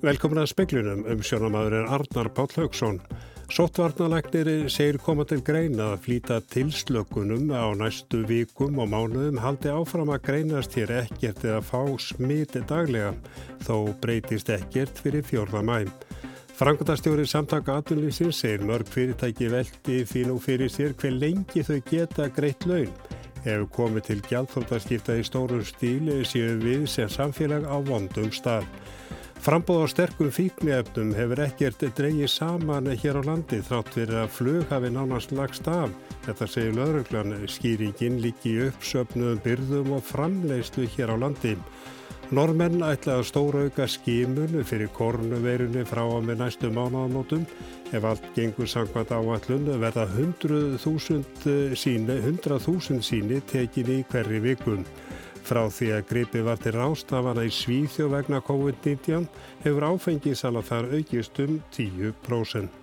Velkomin að speklunum um sjónamaður er Arnar Páll Haugsson. Sóttvarnalagnir segir koma til greina að flýta tilslökunum á næstu vikum og mánuðum haldi áfram að greinast hér ekkert eða fá smiti daglega, þó breytist ekkert fyrir fjórða mæm. Frangotastjóri samtaka aðunlýsins segir mörg fyrirtæki veldi því nú fyrir sér hver lengi þau geta greitt laun. Ef komið til gjaldþóttaskipta í stórum stíli séu við sem samfélag á vondum stað. Frambóð á sterkum fíkniefnum hefur ekkert dreyið saman hér á landi þrátt fyrir að flug hafi nánast lagst af. Þetta segir lögreglan skýringin líki uppsöpnuðum byrðum og framleiðslu hér á landi. Normenn ætla að stóra auka skímun fyrir kornuveirunni frá að með næstu mánaðamótum. Ef allt gengur sangvært áallun verða 100.000 síni, 100 síni tekin í hverri vikun. Frá því að gripi var til rástafana í Svíþjó vegna COVID-19 hefur áfengisala þar aukist um 10%.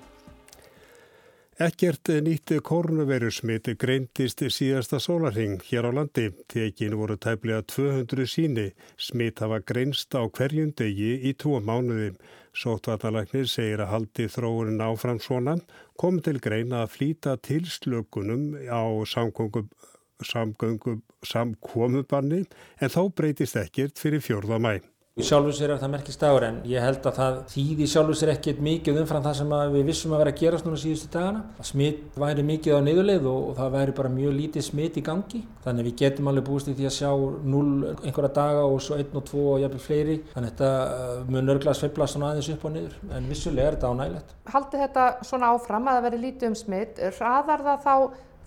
Ekkert nýtti korunverusmiti greintist síðasta sólarhing hér á landi. Tekin voru tæplega 200 síni. Smit hafa greinst á hverjum degi í tvo mánuði. Sóttvarnalagnir segir að haldi þróunin áfram svona kom til greina að flýta tilslökunum á samkongum samkomubanni en þá breytist ekkert fyrir fjórða mæ. Sjálfur sér er það merkist dagur en ég held að það þýði sjálfur sér ekkert mikið umfram það sem við vissum að vera að gerast núna síðustu dagana. Smitt væri mikið á niðurleið og, og það væri bara mjög lítið smitt í gangi. Þannig við getum alveg búist í því að sjá 0 einhverja daga og svo 1 og 2 og jafnveg fleiri. Þannig að þetta mun örglega sveifla svona aðeins upp og niður en vissulega er þetta ánægilegt. Haldi þetta svona áfram að það veri lítið um smitt, hraðar það þá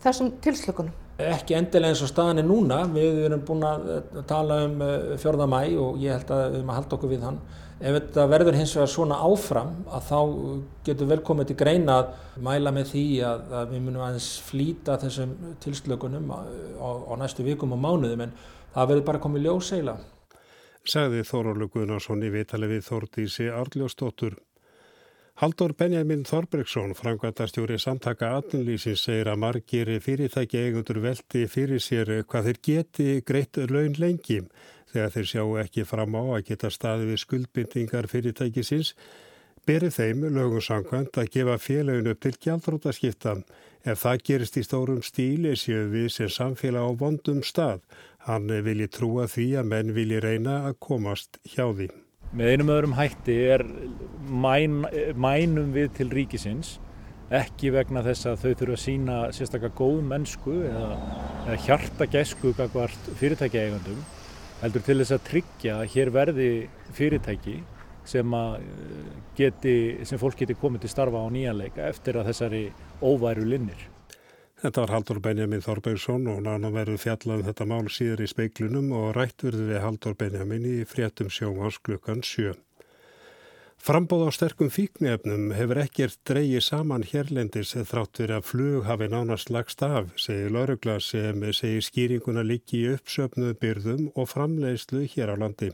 þessum tilslökunum? Ekki endilega eins og staðan er núna, við erum búin að tala um fjörða mæ og ég held að við erum að halda okkur við hann. Ef þetta verður hins vegar svona áfram að þá getur vel komið til greina að mæla með því að, að við munum aðeins flýta þessum tilslökunum á, á, á næstu vikum og mánuðum en það verður bara komið ljóseila. Sagði Þórólu Guðnarsson í vitali við Þórdísi Arljósdóttur. Haldur Benjamin Þorbergsson, frangvæntastjóri samtaka atnulísins, segir að margir fyrirtæki eigundur veldi fyrir sér hvað þeir geti greitt laun lengi þegar þeir sjá ekki fram á að geta staði við skuldbindingar fyrirtækisins berið þeim lögum sangvænt að gefa félagin upp til gjaldrótaskiptan. Ef það gerist í stórum stíli séu við sem samfélag á vondum stað. Hann vilji trúa því að menn vilji reyna að komast hjá því. Með einum öðrum hætti er mæn, mænum við til ríkisins ekki vegna þess að þau þurfa að sína sérstaklega góð mennsku eða, eða hjarta gæsku kakvart fyrirtækjaeigandum heldur til þess að tryggja að hér verði fyrirtæki sem, geti, sem fólk geti komið til starfa á nýjanleika eftir að þessari óværu linnir. Þetta var Haldur Benjamin Þorbergsson og nána verður fjallað um þetta mál síður í speiklunum og rætt verður við Haldur Benjamin í fréttum sjónvars klukkan 7. Frambóð á sterkum fíknefnum hefur ekkert dreyið saman hérlendis þrátt fyrir að flug hafi nánast lagst af, segir Laurugla sem segir skýringuna líki í uppsöpnuð byrðum og framleiðslu hér á landi.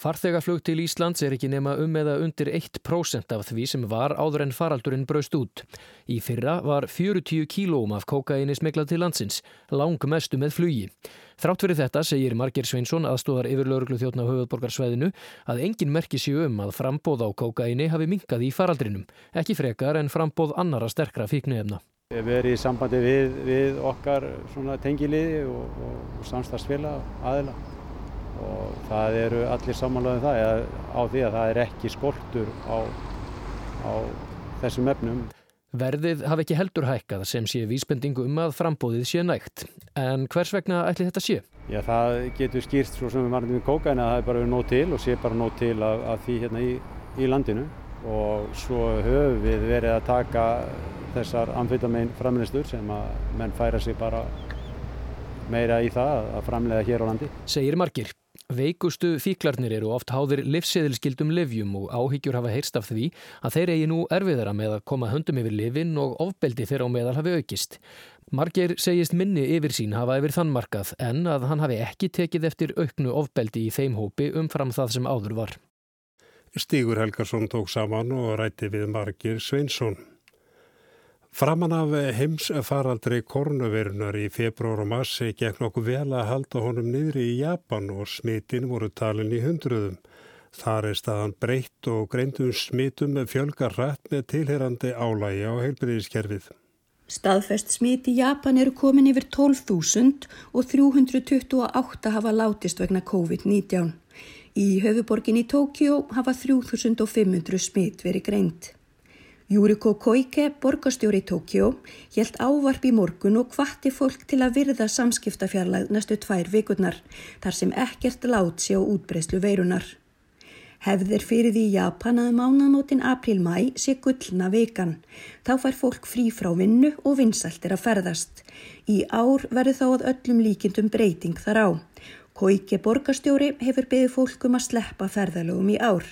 Farþegaflug til Íslands er ekki nema um eða undir 1% af því sem var áður en faraldurinn braust út. Í fyrra var 40 kílóm af kokaini smeglað til landsins, lang mestu með flugi. Þrátt fyrir þetta segir Marger Sveinsson aðstóðar yfir lauruglu þjóttna höfuðborgarsvæðinu að engin merki séu um að frambóð á kokaini hafi minkað í faraldrinum, ekki frekar en frambóð annara sterkra fíknuefna. Við erum í sambandi við, við okkar tengiliði og, og samstagsfélag aðila og það eru allir samanlega um það á því að það er ekki skortur á, á þessum efnum. Verðið hafi ekki heldur hækkað sem sé vísbendingu um að frambóðið sé nægt. En hvers vegna ætli þetta sé? Já, það getur skýrst svo sem við varum við kókaina að það er bara nóg til og sé bara nóg til af, af því hérna í, í landinu og svo höfum við verið að taka þessar amfetamin framleystur sem að menn færa sig bara meira í það að framlega hér á landi. Segir margir. Veikustu fíklarnir eru oft háðir livseðilskildum livjum og áhyggjur hafa heyrst af því að þeir eigi nú erfiðara með að koma höndum yfir livin og ofbeldi þeirra á meðal hafi aukist. Marger segist minni yfir sín hafa yfir þann markað en að hann hafi ekki tekið eftir auknu ofbeldi í þeim hópi umfram það sem áður var. Stígur Helgarsson tók saman og rætti við Marger Sveinsson. Framan af heimsfaraldri kornuverunar í februar og massi gekk nokkuð vel að halda honum niðri í Japan og smitin voru talin í hundruðum. Þar er staðan breytt og greindum smitum með fjölgar rætt með tilherandi álægi á heilbriðiskerfið. Staðfest smit í Japan eru komin yfir 12.000 og 328 hafa látist vegna COVID-19. Í höfuborgin í Tókjó hafa 3.500 smit verið greint. Júriko Koike, borgastjóri Tókjó, helt ávarp í morgun og hvatti fólk til að virða samskiptafjarlag næstu tvær vikurnar, þar sem ekkert lát sé á útbreyslu veirunar. Hefðir fyrir því Japan að mánanótin april-mæ sé gullna vikan. Þá fær fólk frí frá vinnu og vinsæltir að ferðast. Í ár verður þá að öllum líkindum breyting þar á. Koike borgastjóri hefur beðið fólkum að sleppa ferðalögum í ár.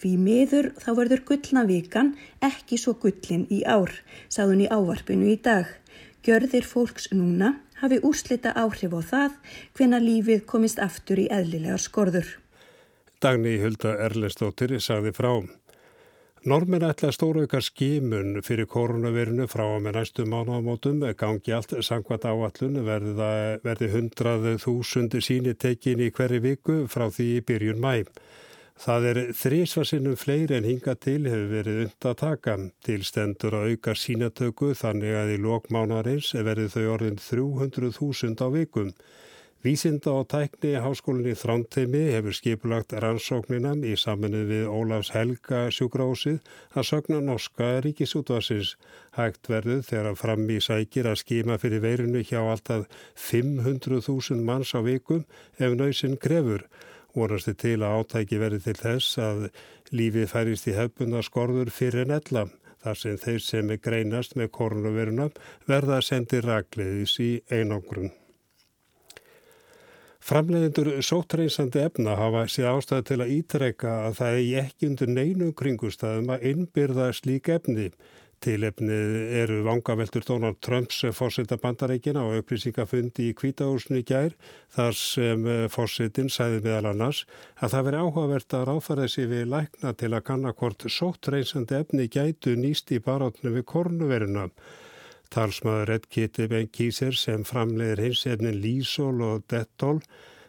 Því miður þá verður gullna vikan ekki svo gullin í ár, sáðun í ávarpinu í dag. Gjörðir fólks núna hafi úrslita áhrif á það hvena lífið komist aftur í eðlilegar skorður. Dagni Hulda Erlendstóttir sagði frá. Normin ætla stórauka skimun fyrir koronavirinu frá með næstu mánuðamótum gangi allt sangvat áallun verði hundrað þúsund síni tekin í hverju viku frá því í byrjun mæ. Það er þrísvarsinnum fleiri en hinga til hefur verið und að taka til stendur að auka sínatöku þannig að í lokmánarins verði þau orðin 300.000 á vikum. Vísinda og tækni háskólinni Þrántheimi hefur skipulagt rannsókninam í saminu við Ólafs Helga sjúkrásið að sögna norska ríkisútvarsins. Hægt verður þegar fram í sækir að skima fyrir veirinu hjá alltaf 500.000 manns á vikum ef nöysinn krefur. Vorasti til að átæki verði til þess að lífið færist í hefbunda skorður fyrir en ella. Þar sem þeir sem er greinast með koronaviruna verða að sendi ragleiðis í einangrun. Framleiðendur sótreysandi efna hafa sér ástæði til að ítrekka að það er ekki undir neinu kringustæðum að innbyrða slík efni. Tilefnið eru vangaveltur Donald Trumps fórseta bandarækina og upplýsingafundi í kvítahúsinu í gær þar sem fórsetin sæði meðal annars að það veri áhugavert að ráðfæra sig við lækna til að kannakort sótreysandi efni gætu nýst í barátnu við kornuveruna. Talsmaður Ed Kitty Benkíser sem framleiðir hins efnin Lísól og Dettol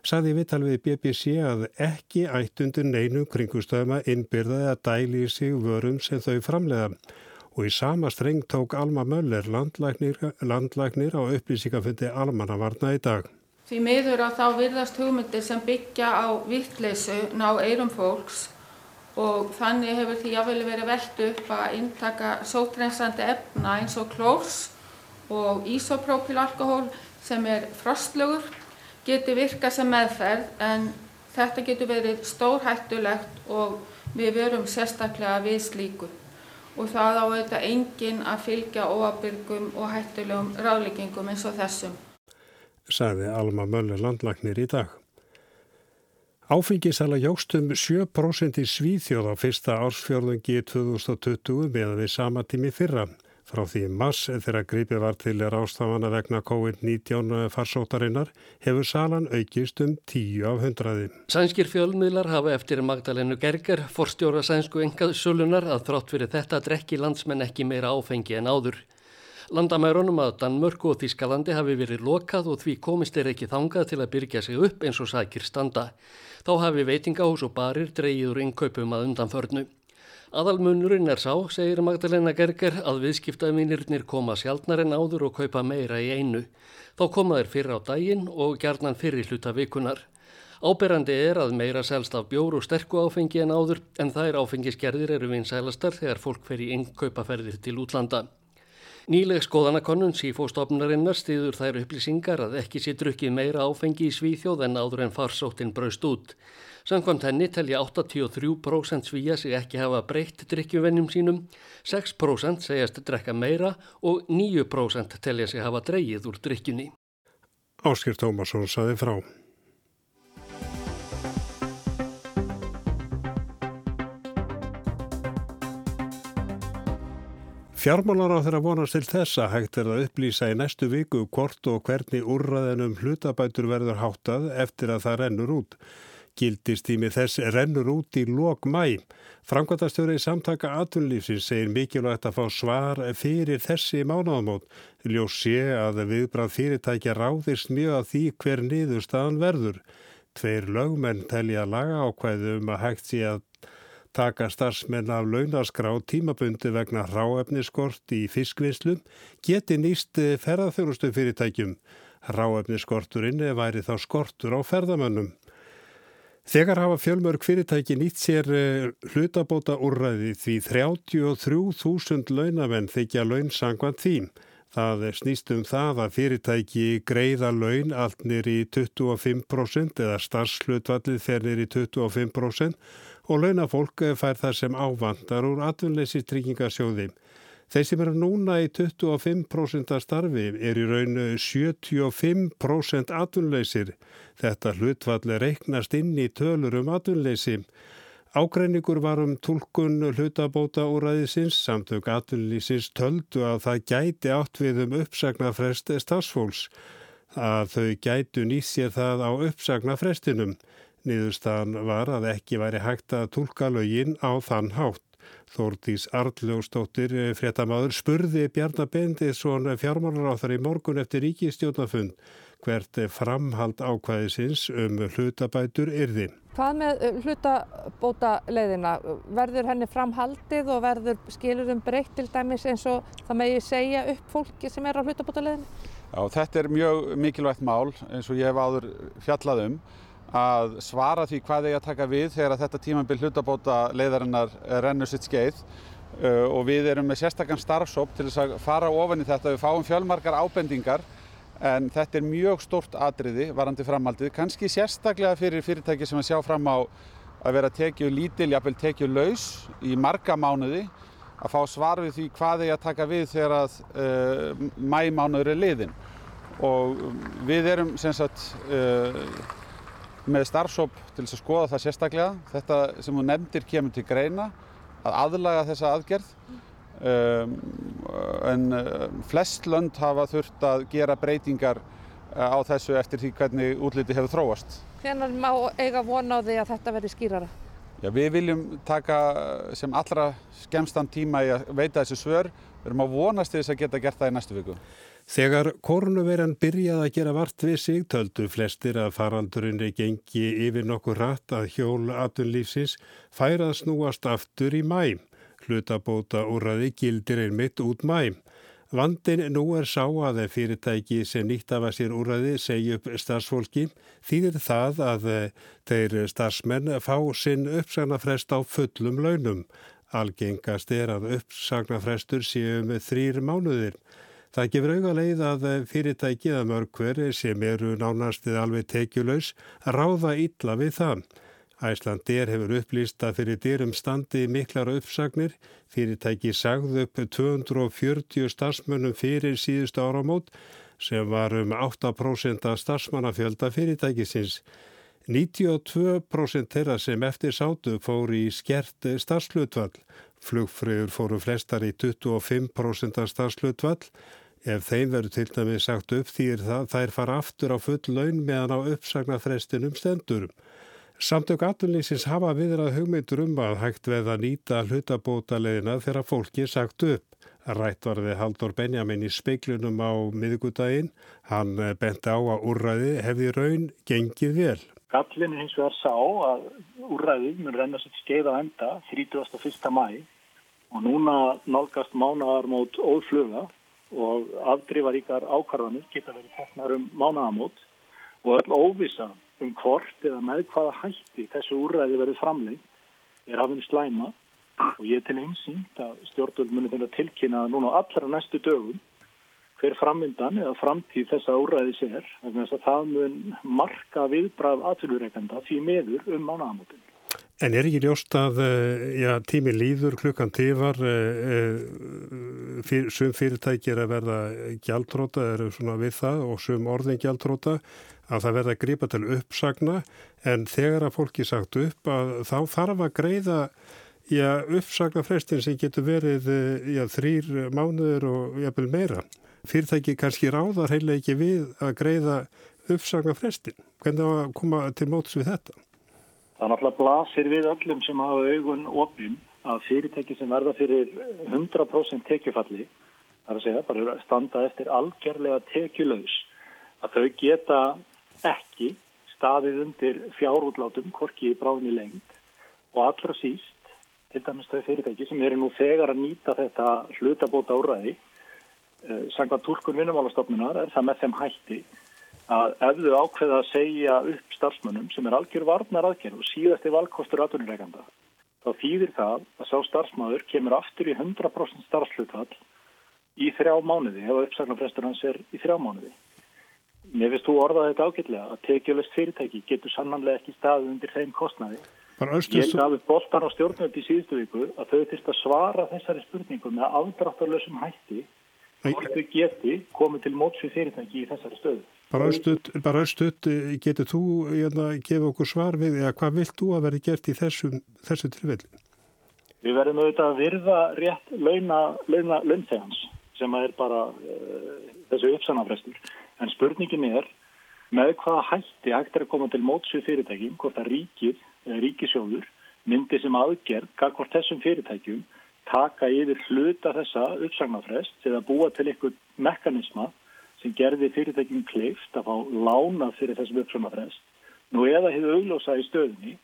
saði viðtal við BBC að ekki ætt undir neinu kringustöðum að innbyrðaði að dæli í sig vörum sem þau framleiða og í sama streng tók Alma Möller landlæknir, landlæknir á upplýsingafundi Almannavarna í dag. Því miður að þá virðast hugmyndir sem byggja á vittleysu ná eirum fólks og þannig hefur því jáfnveg verið velt upp að intaka sótrensandi efna eins og klórs og ísopropylalkohól sem er frostlögur geti virkað sem meðferð en þetta getur verið stórhættulegt og við verum sérstaklega við slíku og það á auðvitað engin að fylgja óabyrgum og hættulegum ráðleggingum eins og þessum. Saði Alma Möller landlagnir í dag. Áfengisala jóst um 7% í Svíþjóð á fyrsta ársfjörðungi 2020 meðan við sama tími fyrra. Frá því mass þegar gripið var til rástafana vegna COVID-19 farsótarinnar hefur salan aukist um 10 af hundraði. Sænskir fjölmiðlar hafa eftir Magdalénu Gerger, forstjóra sænsku engaðsölunar, að þrátt fyrir þetta drekki landsmenn ekki meira áfengi en áður. Landamærunum að Danmörku og Þískalandi hafi verið lokað og því komist er ekki þangað til að byrja sig upp eins og sækir standa. Þá hafi veitingahús og barir dreyjiður innkaupum að undanförnu. Aðalmunurinn er sá, segir Magdalena Gerger, að viðskiptaðminirnir koma sjálfnar en áður og kaupa meira í einu. Þá koma þeir fyrir á daginn og gerðnan fyrir hluta vikunar. Áberandi er að meira selst af bjór og sterku áfengi en áður en þær áfengiskerðir eru vinsælastar þegar fólk fer í innkaupaferðir til útlanda. Nýleg skoðanakonnun sífóstofnarinnar stiður þær upplýsingar að ekki sé drukkið meira áfengi í Svíþjóð en áður en farsóttin braust út. Samkvæmt henni telja 83% svíja sig ekki hafa breytt drikkjuvennum sínum, 6% segjast drekka meira og 9% telja sig hafa dreyið úr drikkjunni. Áskir Tómasson saði frá. Fjármálar á þeirra vonast til þessa hægt er að upplýsa í næstu viku hvort og hvernig úrraðinum hlutabætur verður háttað eftir að það rennur út. Gildistími þess rennur út í lok mæ. Framkvæmtastjóri í samtaka atunlífsins segir mikilvægt að fá svar fyrir þessi mánáðamót. Ljós sé að viðbrað fyrirtækja ráðist mjög að því hver niðurstaðan verður. Tveir lögmenn telja laga ákvæðu um að hægt sé að taka starfsmenn af launaskrá tímabundi vegna ráefniskort í fiskvinnslum geti nýst ferðarþjónustu fyrirtækjum. Ráefniskorturinn væri þá skortur á ferðamönnum. Þegar hafa fjölmörg fyrirtæki nýtt sér eh, hlutabóta úrræði því 33.000 launamenn þykja launsangvan þým. Það snýst um það að fyrirtæki greiða laun allt nýri 25% eða starfslutfallið fer nýri 25% og launafólk fær það sem ávandar úr atvinnleysi tryggingasjóði. Þeir sem eru núna í 25% starfi er í raun 75% atvinnleysir. Þetta hlutfall reiknast inn í tölur um atvinnleysi. Ágreiningur var um tólkun hlutabóta úræðisins samtök atvinnlýsins töldu að það gæti átt við um uppsagnafrest stafsfólks að þau gætu sér það á uppsagnafrestinum. Niðurstaðan var að ekki væri hægt að tólka lögin á þann hátt. Þórdís Arljósdóttir fréttamaður spurði Bjarnar Bendisson fjármálaráþar í morgun eftir ríkistjónafund hvert framhald ákvæðisins um hlutabætur yrði. Hvað með hlutabóta leiðina? Verður henni framhaldið og verður skilurum breytt til dæmis eins og það megi segja upp fólki sem er á hlutabóta leiðinu? Já, þetta er mjög mikilvægt mál eins og ég hef áður fjallað um að svara því hvað þeir að taka við þegar þetta tímambil hlutabóta leiðarinnar rennur sitt skeið. Uh, og við erum með sérstakann starfsóp til þess að fara ofan í þetta. Við fáum fjölmarkar ábendingar en þetta er mjög stórt atriði varandi framhaldið, kannski sérstaklega fyrir fyrirtæki sem að sjá fram á að vera tekið lítil, jafnvel tekið laus í marga mánuði að fá svar við því hvað þeir að taka við þegar að uh, mæmánuður er liðin og við erum sem sagt uh, með starfsóp til þess að skoða það sérstaklega. Þetta sem þú nefndir kemur til greina að aðlaga þessa aðgerð um, en um, flest lönd hafa þurft að gera breytingar uh, á þessu eftir því hvernig útliti hefur þróast. Hvernig má eiga vona á því að þetta verði skýrara? Já, við viljum taka sem allra skemstan tíma í að veita þessu svör. Við erum að vonast til þess að geta gert það í næstu viku. Þegar koronaviran byrjaði að gera vart við sig töldu flestir að faraldurinn er gengi yfir nokkur rætt að hjól atunlífsins færað snúast aftur í mæ. Hlutabóta úrraði gildir einmitt út mæ. Vandin nú er sá að fyrirtæki sem nýtt af að sér úrraði segja upp starfsfólki þýðir það að þeir starfsmenn fá sinn uppsagnafrest á fullum launum. Algengast er að uppsagnafrestur séu með þrýr mánuðir. Það gefur auga leið að fyrirtækið að mörgver sem eru nánastið alveg tekjulegs ráða illa við það. Æslandir hefur upplýst að fyrir dyrum standi miklar uppsagnir. Fyrirtæki sagði upp 240 starfsmönnum fyrir síðustu áramót sem var um 8% af starfsmannafjölda fyrirtækisins. 92% þeirra sem eftir sátu fór í skert starfslutvall. Flugfröður fóru flestar í 25% af starfslutvall Ef þeim verður til dæmi sagt upp því það, þær fara aftur á full laun meðan á uppsagnarfrestinum stendur. Samtök aðunlýsins hafa viðrað hugmyndur um að hægt veð að nýta hlutabótaleðina þegar fólki sagt upp. Rætt var við Haldur Benjamin í speiklunum á miðugudaginn. Hann benti á að úrræði hefði raun gengið vel. Gallin hins vegar sá að úrræði mun renna sér skeið á enda 31. mæ og núna nálgast mánaðar mót ófluga og afdrifaríkar ákvarðanir geta verið teknar um mánaðamót og öll óvisa um hvort eða með hvaða hætti þessu úrræði verið framleik er hafinn slæma og ég til einsýnt að stjórnvöld munir þeirra tilkynna núna allra næstu dögum hver framvindan eða framtíð þessa úrræði sér þess að það mun marka viðbrað aðtölureikanda því meður um mánaðamótinu. En er ekki ljóst að eh, já, tími líður klukkan tífar eh, eh, fyr, sum fyrirtæki er að verða gjaldróta eru svona við það og sum orðin gjaldróta að það verða að grípa til uppsagna en þegar að fólki sagt upp að þá þarf að greiða já, uppsagna frestin sem getur verið já, þrýr mánuður og jafnvel meira. Fyrirtæki kannski ráðar heila ekki við að greiða uppsagna frestin. Hvernig að koma til móts við þetta? Það náttúrulega blasir við öllum sem hafa augun opnum að fyrirtæki sem verða fyrir 100% tekjufalli, það er að segja, bara standa eftir algjörlega tekjulegs, að þau geta ekki staðið undir fjárútlátum, korki í bráðinni lengt og allra síst, til dæmis þau fyrirtæki sem eru nú þegar að nýta þetta hlutabóta úrræði, eh, sangvað tólkun vinnumálastofnunar er það með þeim hætti að ef þau ákveða að segja upp starfsmönnum sem er algjör varnar aðgerð og síðasti valkostur aðtunurreikanda, þá þýðir það að sá starfsmöður kemur aftur í 100% starfslutall í þrjá mánuði, ef uppsagnarfrestur hans er í þrjá mánuði. Mér finnst þú orðað þetta ágætlega að tekjulegt fyrirtæki getur sannanlega ekki staðið undir þeim kostnaði. Ég gaf upp boltan á stjórnvöld í síðustu viku að þau týrst að svara þessari spurningum með afdráttarlösum hætti hvort þau geti komið til mótsvið fyrirtæki í þessari stöðu. Bara östuð, getur þú að hérna, gefa okkur svar við eða hvað vilt þú að verði gert í þessu, þessu tilvellin? Við verðum auðvitað að virða rétt launa, launa launþegans sem er bara uh, þessu uppsannafrestur. En spurningin er með hvaða hætti hægt er að koma til mótsvið fyrirtækjum, hvort að ríkið, ríkisjóður, myndi sem aðgerð, hvort þessum fyrirtækjum taka yfir hluta þessa uppsagnafrest eða búa til einhvern mekanisma sem gerði fyrirtækjum kleift að fá lána fyrir þessum uppsagnafrest. Nú eða hefur auglósa í stöðunni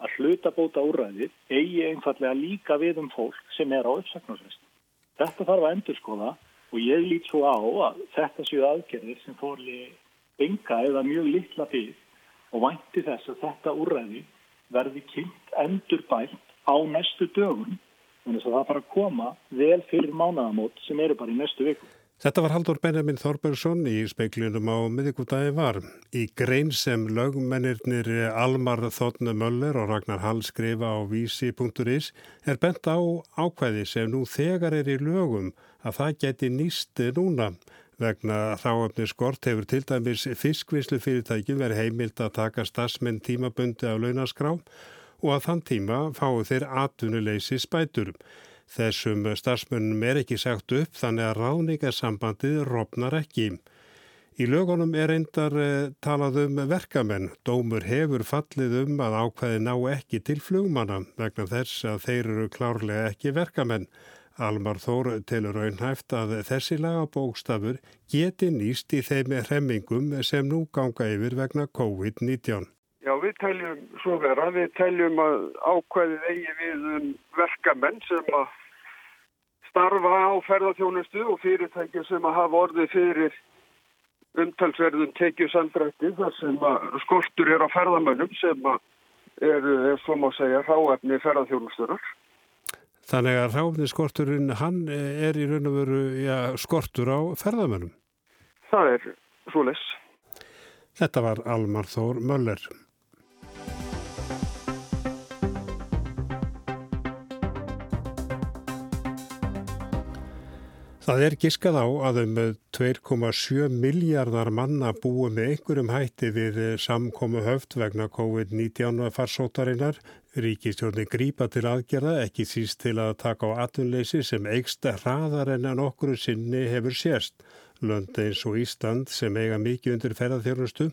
að hluta bóta úræðið eigi einfallega líka við um fólk sem er á uppsagnafrest. Þetta þarf að endur skoða og ég lít svo á að þetta séu aðgerðir sem fórli enga eða mjög litla fyrir og vænti þess að þetta úrræði verði kynnt endur bætt á næstu dögun þannig að það bara koma vel fyrir mánaðamót sem eru bara í næstu viku. Þetta var Haldur Benjamin Þorbergsson í speiklunum á miðvíkútaði var. Í grein sem lögmennirnir Almar Þotne Möller og Ragnar Hall skrifa á vísi.is er bent á ákvæði sem nú þegar er í lögum að það geti nýst núna. Vegna þáöfni skort hefur til dæmis fiskvislu fyrirtækjum verið heimilt að taka stafsmenn tímabundi af launaskrá og að þann tíma fáu þeir atvinnuleysi spæturum. Þessum starfsmönnum er ekki sagt upp þannig að ráningasambandið ropnar ekki. Í lögunum er eindar eh, talað um verkamenn. Dómur hefur fallið um að ákveði ná ekki til flugmanna vegna þess að þeir eru klárlega ekki verkamenn. Almar Þór telur raunhæft að þessi lagabókstafur geti nýst í þeim hremmingum sem nú ganga yfir vegna COVID-19. Já, við teljum svo vera, við teljum að ákveðið eigi við um verkamenn sem að starfa á ferðarþjónustu og fyrirtæki sem að hafa orðið fyrir umtalsverðum tekjusandrætti þar sem að skortur er á ferðamönnum sem að eru, ef svo má segja, ráefni ferðarþjónusturar. Þannig að ráefni skorturinn, hann er í raun og veru ja, skortur á ferðamönnum? Það er svo les. Þetta var Almar Þór Möller. Það er giskað á að um 2,7 miljardar manna búið með einhverjum hætti við samkomu höft vegna COVID-19 farsótarinnar. Ríkistjórni grípa til aðgerða ekki síst til að taka á atunleysi sem eigst hraðar en að nokkru sinni hefur sérst. Lönd eins og Ísland sem eiga mikið undir ferðarþjónustu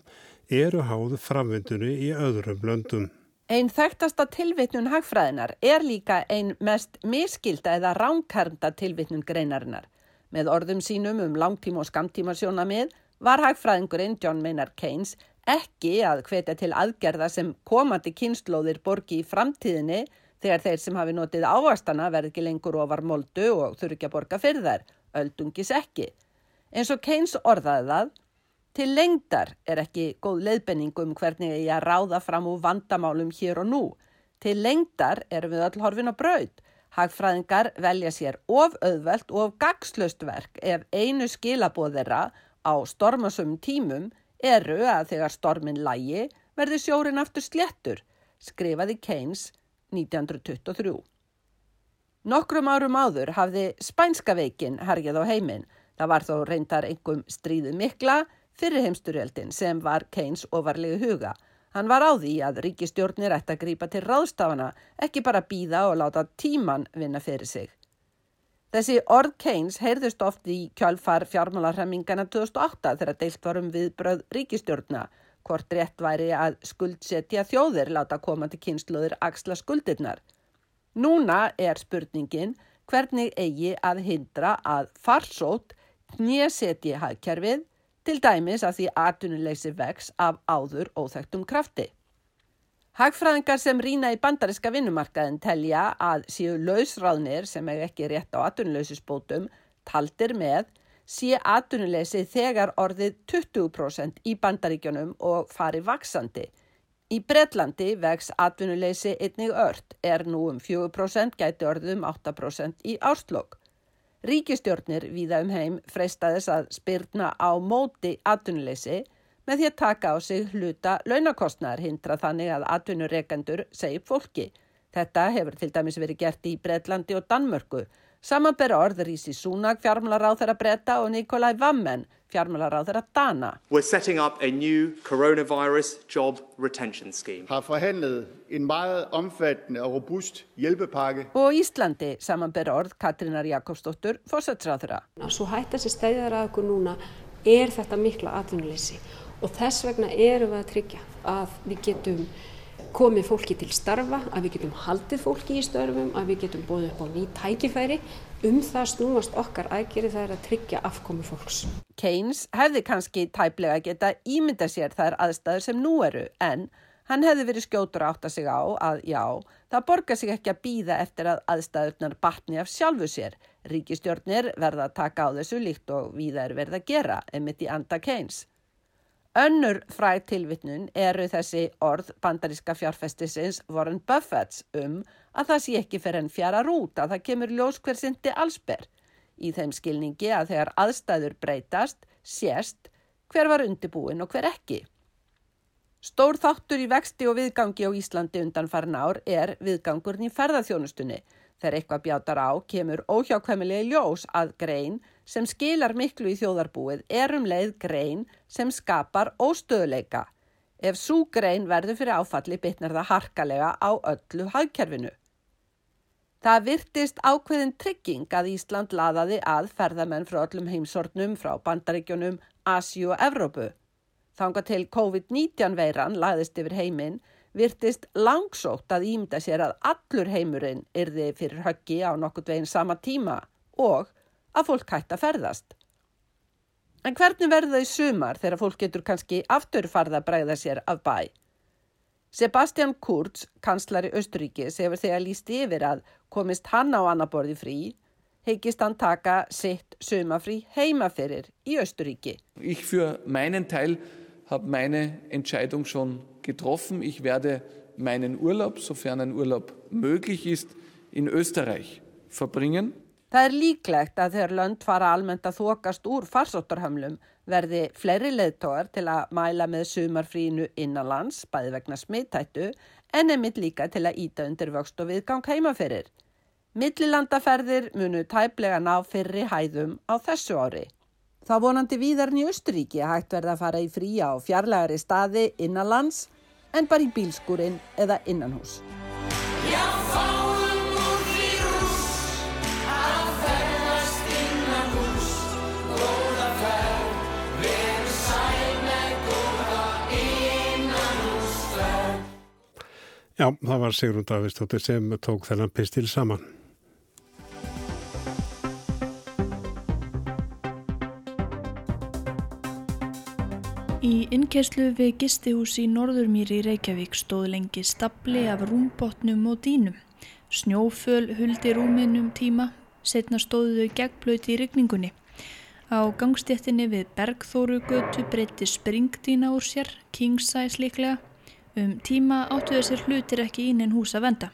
eru háð framvindunni í öðrum löndum. Einn þekktasta tilvitnun hagfræðinar er líka einn mest miskilda eða ránkarnda tilvitnun greinarinnar. Með orðum sínum um langtíma og skamtíma sjónamið var hagfræðingurinn John Maynard Keynes ekki að hvetja til aðgerða sem komandi kynnslóðir borgi í framtíðinni þegar þeir sem hafi notið ávastana verð ekki lengur ofar moldu og þurfi ekki að borga fyrir þær, öldungis ekki. Eins og Keynes orðaði það, til lengdar er ekki góð leiðbenning um hvernig ég að ráða fram úr vandamálum hér og nú. Til lengdar erum við öll horfin á braud Hagfræðingar velja sér of auðvelt og of gagslöst verk ef einu skilabóðera á stormasum tímum eru að þegar stormin lægi verði sjórin aftur sléttur, skrifaði Keynes 1923. Nokkrum árum áður hafði spænska veikin hergið á heiminn. Það var þó reyndar einhverjum stríðu mikla fyrir heimsturjöldin sem var Keynes ofarlegu huga. Hann var á því að ríkistjórnir ætti að grípa til ráðstafana, ekki bara býða og láta tíman vinna fyrir sig. Þessi orð Keynes heyrðust oft í kjálfar fjármálarhemmingana 2008 þegar deilt varum við bröð ríkistjórna, hvort rétt væri að skuldsetja þjóðir láta koma til kynsluður axla skuldirnar. Núna er spurningin hvernig eigi að hindra að farsót nýjasetji hagkerfið til dæmis að því atvinnuleysi vex af áður óþægtum krafti. Hagfræðingar sem rína í bandariska vinnumarkaðin telja að séu lausráðnir sem er ekki rétt á atvinnuleysisbótum taldir með sé atvinnuleysi þegar orðið 20% í bandaríkjunum og fari vaksandi. Í Breitlandi vex atvinnuleysi einnig ört, er nú um 4% gæti orðið um 8% í árslokk. Ríkistjórnir víða um heim freystaðis að spyrna á móti atvinnuleysi með því að taka á sig hluta launakostnar hindra þannig að atvinnureikendur segi fólki. Þetta hefur til dæmis verið gert í Breitlandi og Danmörku Samanbera orður í Sísúnag fjármálaráð þeirra breyta og Nikolai Vammen fjármálaráð þeirra Dana. We're setting up a new coronavirus job retention scheme. Har forhandlet en meget omfattende og robust hjælpepakke. Og Íslandi samanbera orð Katrínar Jakobsdóttur fórsætsráð þeirra. Svo hætta sér stæðar að okkur núna er þetta mikla atvinnuleysi og þess vegna erum við að tryggja að við getum komið fólki til starfa, að við getum haldið fólki í störfum, að við getum bóðið upp á ný tækifæri. Um það snúast okkar aðgerið það er að tryggja afkomi fólks. Keynes hefði kannski tæplega geta ímynda sér þær aðstæður sem nú eru en hann hefði verið skjótur að átta sig á að já, það borgar sig ekki að býða eftir að aðstæðurnar batni af sjálfu sér. Ríkistjórnir verða að taka á þessu líkt og við er verða að gera, emitt í anda Keynes. Önnur fræð tilvittnun eru þessi orð bandaríska fjárfestisins Warren Buffetts um að það sé ekki fyrir enn fjara rút að það kemur ljós hver sindi allsber. Í þeim skilningi að þegar aðstæður breytast, sést hver var undibúin og hver ekki. Stór þáttur í vexti og viðgangi á Íslandi undan farin ár er viðgangurinn í ferðarþjónustunni. Þegar eitthvað bjátar á kemur óhjákvæmilega ljós að grein sem skilar miklu í þjóðarbúið er um leið grein sem skapar óstöðuleika. Ef svo grein verður fyrir áfalli bitnar það harkalega á öllu hagkerfinu. Það virtist ákveðin trygging að Ísland laðaði að ferðamenn frá öllum heimsortnum frá bandaríkjunum, Asjú og Evrópu. Þanga til COVID-19 veiran laðist yfir heiminn virtist langsótt að ímda sér að allur heimurinn yrði fyrir höggi á nokkurt veginn sama tíma og að fólk hægt að ferðast. En hvernig verður það í sumar þegar fólk getur kannski afturfarða að bræða sér af bæ? Sebastian Kurz, kanslari Östuríkis, hefur þegar líst yfir að komist hann á annaborði frí, heikist hann taka sitt sumafrí heimaferir í Östuríki. Ich für meinen Teil habe meine Entscheidung schon getroffen. Ich werde meinen Urlaub, sofern ein Urlaub möglich ist, in Österreich verbringen. Það er líklegt að þegar lönd fara almennt að þokast úr farsóttarhamlum verði fleiri leðtógar til að mæla með sumarfrínu innanlands, bæði vegna smittættu, en emitt líka til að íta undir vöxt og viðgang heimaferir. Millilandaferðir munu tæplega ná fyrri hæðum á þessu ári. Það vonandi víðarni Östuríki hægt verða að fara í fría á fjarlægari staði innanlands en bara í bílskúrin eða innanhús. Já, það var Sigrun Davistóttir sem tók þennan pistil saman. Í innkeslu við gistihús í Norðurmýri í Reykjavík stóð lengi stapli af rúmbotnum og dínum. Snjóföl huldi rúminum tíma, setna stóðu þau gegnblöyti í rigningunni. Á gangstéttinni við Bergþóru götu breyti springdína úr sér, kingsize líklega, Um tíma áttu þessir hlutir ekki ín en hús að venda.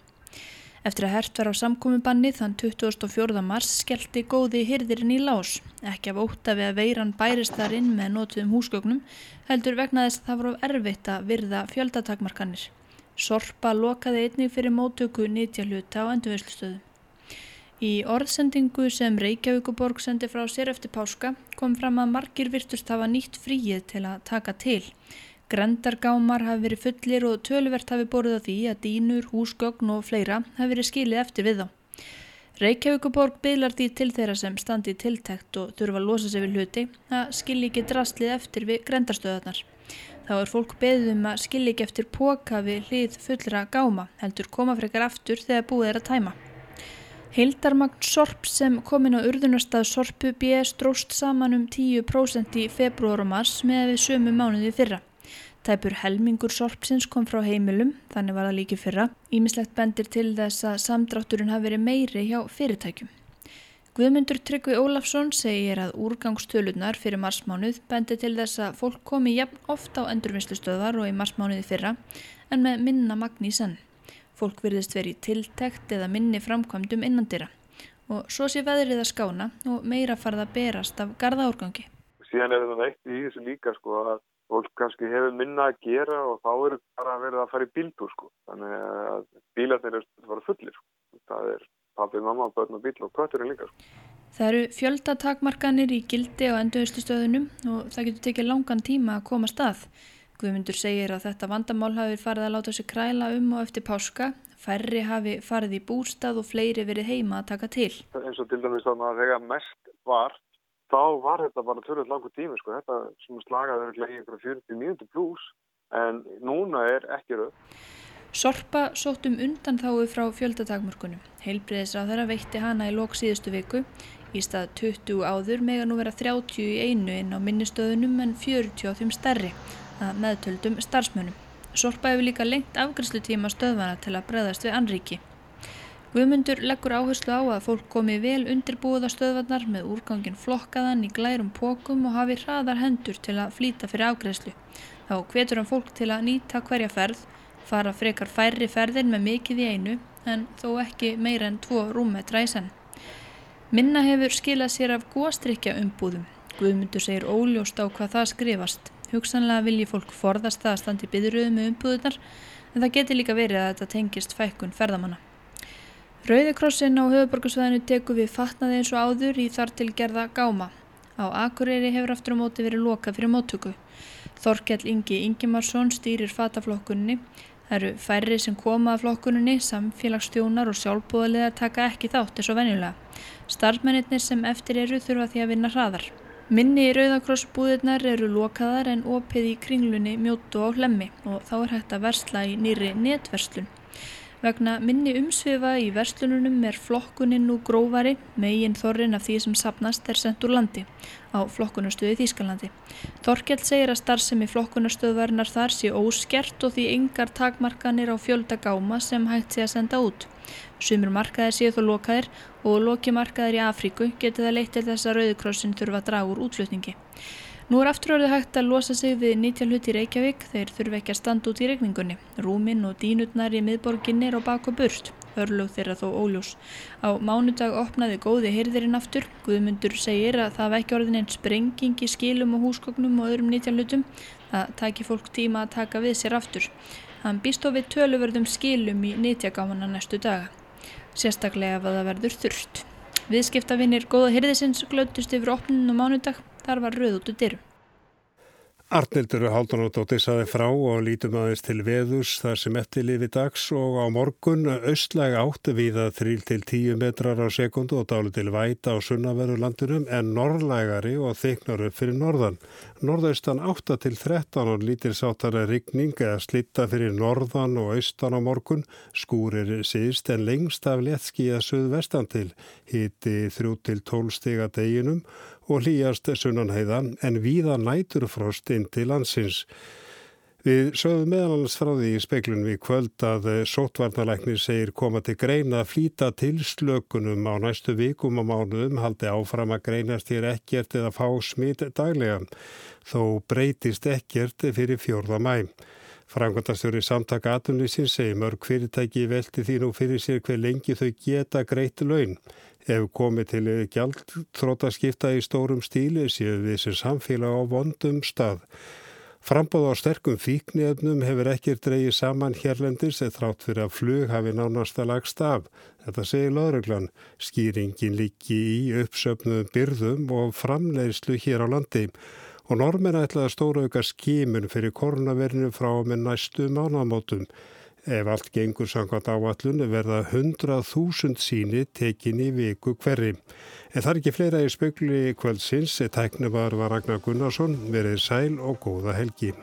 Eftir að hert var á samkominnbanni þann 24. mars skellti góði hyrðirinn í lás, ekki af óta við að veiran bærist þar inn með nótuðum húsgögnum, heldur vegna þess að það voru erfitt að virða fjöldatakmarkanir. Sorpa lokaði einnig fyrir móttöku nýtja hluta á endurveislustöðu. Í orðsendingu sem Reykjavíkuborg sendi frá sér eftir páska kom fram að margir virtust hafa nýtt fríið til að taka til. Grendargámar hafi verið fullir og töluvert hafi borðið á því að dínur, húsgögn og fleira hafi verið skilið eftir við þá. Reykjavíkuborg byðlar því til þeirra sem standi tiltækt og þurfa að losa sig við hluti að skilji ekki drastlið eftir við grendarstöðarnar. Þá er fólk beðum að skilji ekki eftir póka við hlið fullra gáma heldur koma frekar aftur þegar búið er að tæma. Heildarmagn sorp sem komin á urðunarstað sorpu BS dróst saman um 10% í februar og mars með við sömu mánuði fyrra. Tæpur helmingur sorpsins kom frá heimilum, þannig var það líki fyrra. Ímislegt bendir til þess að samdrátturinn hafi verið meiri hjá fyrirtækjum. Guðmundur Tryggvi Ólafsson segir að úrgangstölunar fyrir marsmánuð bendi til þess að fólk komi jafn ofta á endurvinnslustöðar og í marsmánuði fyrra en með minna magni í senn. Fólk virðist verið tiltekt eða minni framkvæmdum innandira og svo sé veðrið að skána og meira farða berast af gardaórgangi. Síðan er þetta eitt í þessu líka sko að fólk kannski hefur minna að gera og þá eru bara verið að fara í bíltúr sko. Þannig að bíla þeir eru að fara fullir sko. Það er pappi, mamma, börn og bíl og kvöturinn líka sko. Það eru fjöldatakmarkanir í gildi á endurhustustöðunum og það getur tekið langan tíma að koma stað. Guðmundur segir að þetta vandamál hafi farið að láta sig kræla um og eftir páska, færri hafi farið í bústað og fleiri verið heima að taka til. Eins og til dæmis þannig að þegar mest var, þá var þetta bara törnult langur tími sko, þetta sem slagaði örglega í einhverja 40 mínúti pluss en núna er ekki rauð. Sorpa sóttum undan þáu frá fjöldatakmörkunum. Heilbriðisrað þeirra veitti hana í lok síðustu viku. Í stað 20 áður mega nú vera 30 í einu inn á minnistöðunum en 40 á þeim stærri að meðtöldum starfsmönum. Sorpa hefur líka lengt afgriðslutíma stöðvana til að bregðast við anríki. Guðmundur leggur áherslu á að fólk komi vel undirbúið á stöðvarnar með úrgangin flokkaðan í glærum pókum og hafi hraðar hendur til að flýta fyrir afgriðslu. Þá hvetur hann fólk til að nýta hverja ferð, fara frekar færri ferðin með mikið í einu en þó ekki meira en tvo rúmmetra í senn. Minna hefur skilað sér af góðstrykja umbúðum. Guðmundur segir óljóst á hvað það skrifast. Hugsanlega vilji fólk forðast það að standi byðröðu með umbúðunar en það geti líka verið að þetta tengist fækkun ferðamanna. Rauðikrossin á höfuborgarsvæðinu teku við fatnaði eins og áður í þar til gerða gáma. Á Akureyri hefur aftur á móti verið lokað fyrir móttöku. Þorkjall Ingi Ingimarsson stýrir fataflokkunni. Það eru færri sem koma að flokkunni, samfélagsstjónar og sjálfbúðaliðar taka ekki þátt eins og venjulega. Starfmennir sem eftir eru þurfa því að vinna hraðar. Minni rauðakrossbúðirnar eru lokaðar en opið í kringlunni mjótu á hlemmi og þá er hægt að versla í nýri netverslun. Vegna minni umsvifa í verslununum er flokkuninn nú grófari, megin þorrin af því sem sapnast er sendt úr landi á flokkunarstöði Þýskalandi. Þorkjell segir að starfsemi flokkunarstöðvarinnar þar sé óskert og því yngar takmarkanir á fjölda gáma sem hægt sé að senda út. Sumir markaðir séu þó lokaðir og lokimarkaðir í Afríku getið það leitt til þess að Rauðikrossin þurfa að draga úr útflutningi. Nú er aftur orðið hægt að losa sig við 90 hlut í Reykjavík þeir þurfa ekki að standa út í regningunni. Rúmin og dínutnar í miðborginni er á bak og burst. Örlug þeirra þó óljós. Á mánudag opnaði góði hyrðirinn aftur. Guðmundur segir að það vekki orðin einn sprenging í skilum og húsgóknum og öðrum 90 hlutum. Það taki fólk tíma að taka við sér aftur. Hann býst á við töluvörðum skilum í nýtjagámana næstu daga sérstaklega ef það verður þurft. Viðskiptavinnir góða hyrðisins glöttust yfir opninu mánudag, þar var rauð út úr dyrum. Arnildur Haldunardóttir saði frá og lítum aðeins til veðus þar sem eftir lifi dags og á morgun austlæg áttu við að 3-10 metrar á sekundu og dálu til væta á sunnaverðurlandunum en norrlægari og þyknar upp fyrir norðan. Norðaustan 8-13 og lítir sátara rigning eða slitta fyrir norðan og austan á morgun skúrir síðst en lengst af letskíða suðvestan til hiti 3-12 stiga deginum og hlýjast sunnanheiðan en víða næturfrost inn til landsins. Við sögum meðalans frá því í speiklunum í kvöld að sótvarnalæknir segir koma til greina að flýta til slökunum á næstu vikum og mánuðum haldi áfram að greinast hér ekkert eða fá smitt daglega. Þó breytist ekkert fyrir fjórða mæ. Frangvandastjóri samtaka atunlýsins segir mörg fyrirtæki velti því nú fyrir sér hver lengi þau geta greitt laun. Ef komið til gjaldþrótaskipta í stórum stíli séu sem samfélag á vondum stað. Frambóð á sterkum fíknefnum hefur ekkir dreyið saman hérlendis eða þrátt fyrir að flug hafi nánast að lagst af. Þetta segir lauruglan. Skýringin líki í uppsöfnuðum byrðum og framleiðslu hér á landi. Og normin ætlaði að stóra auka skímun fyrir koronavirnu frá með næstu mánamótum. Ef allt gengur sangvært áallun verða 100.000 síni tekin í viku hverri. En það er ekki fleira í spöggli kvöldsins. Tæknum var Ragnar Gunnarsson, verið sæl og góða helgi.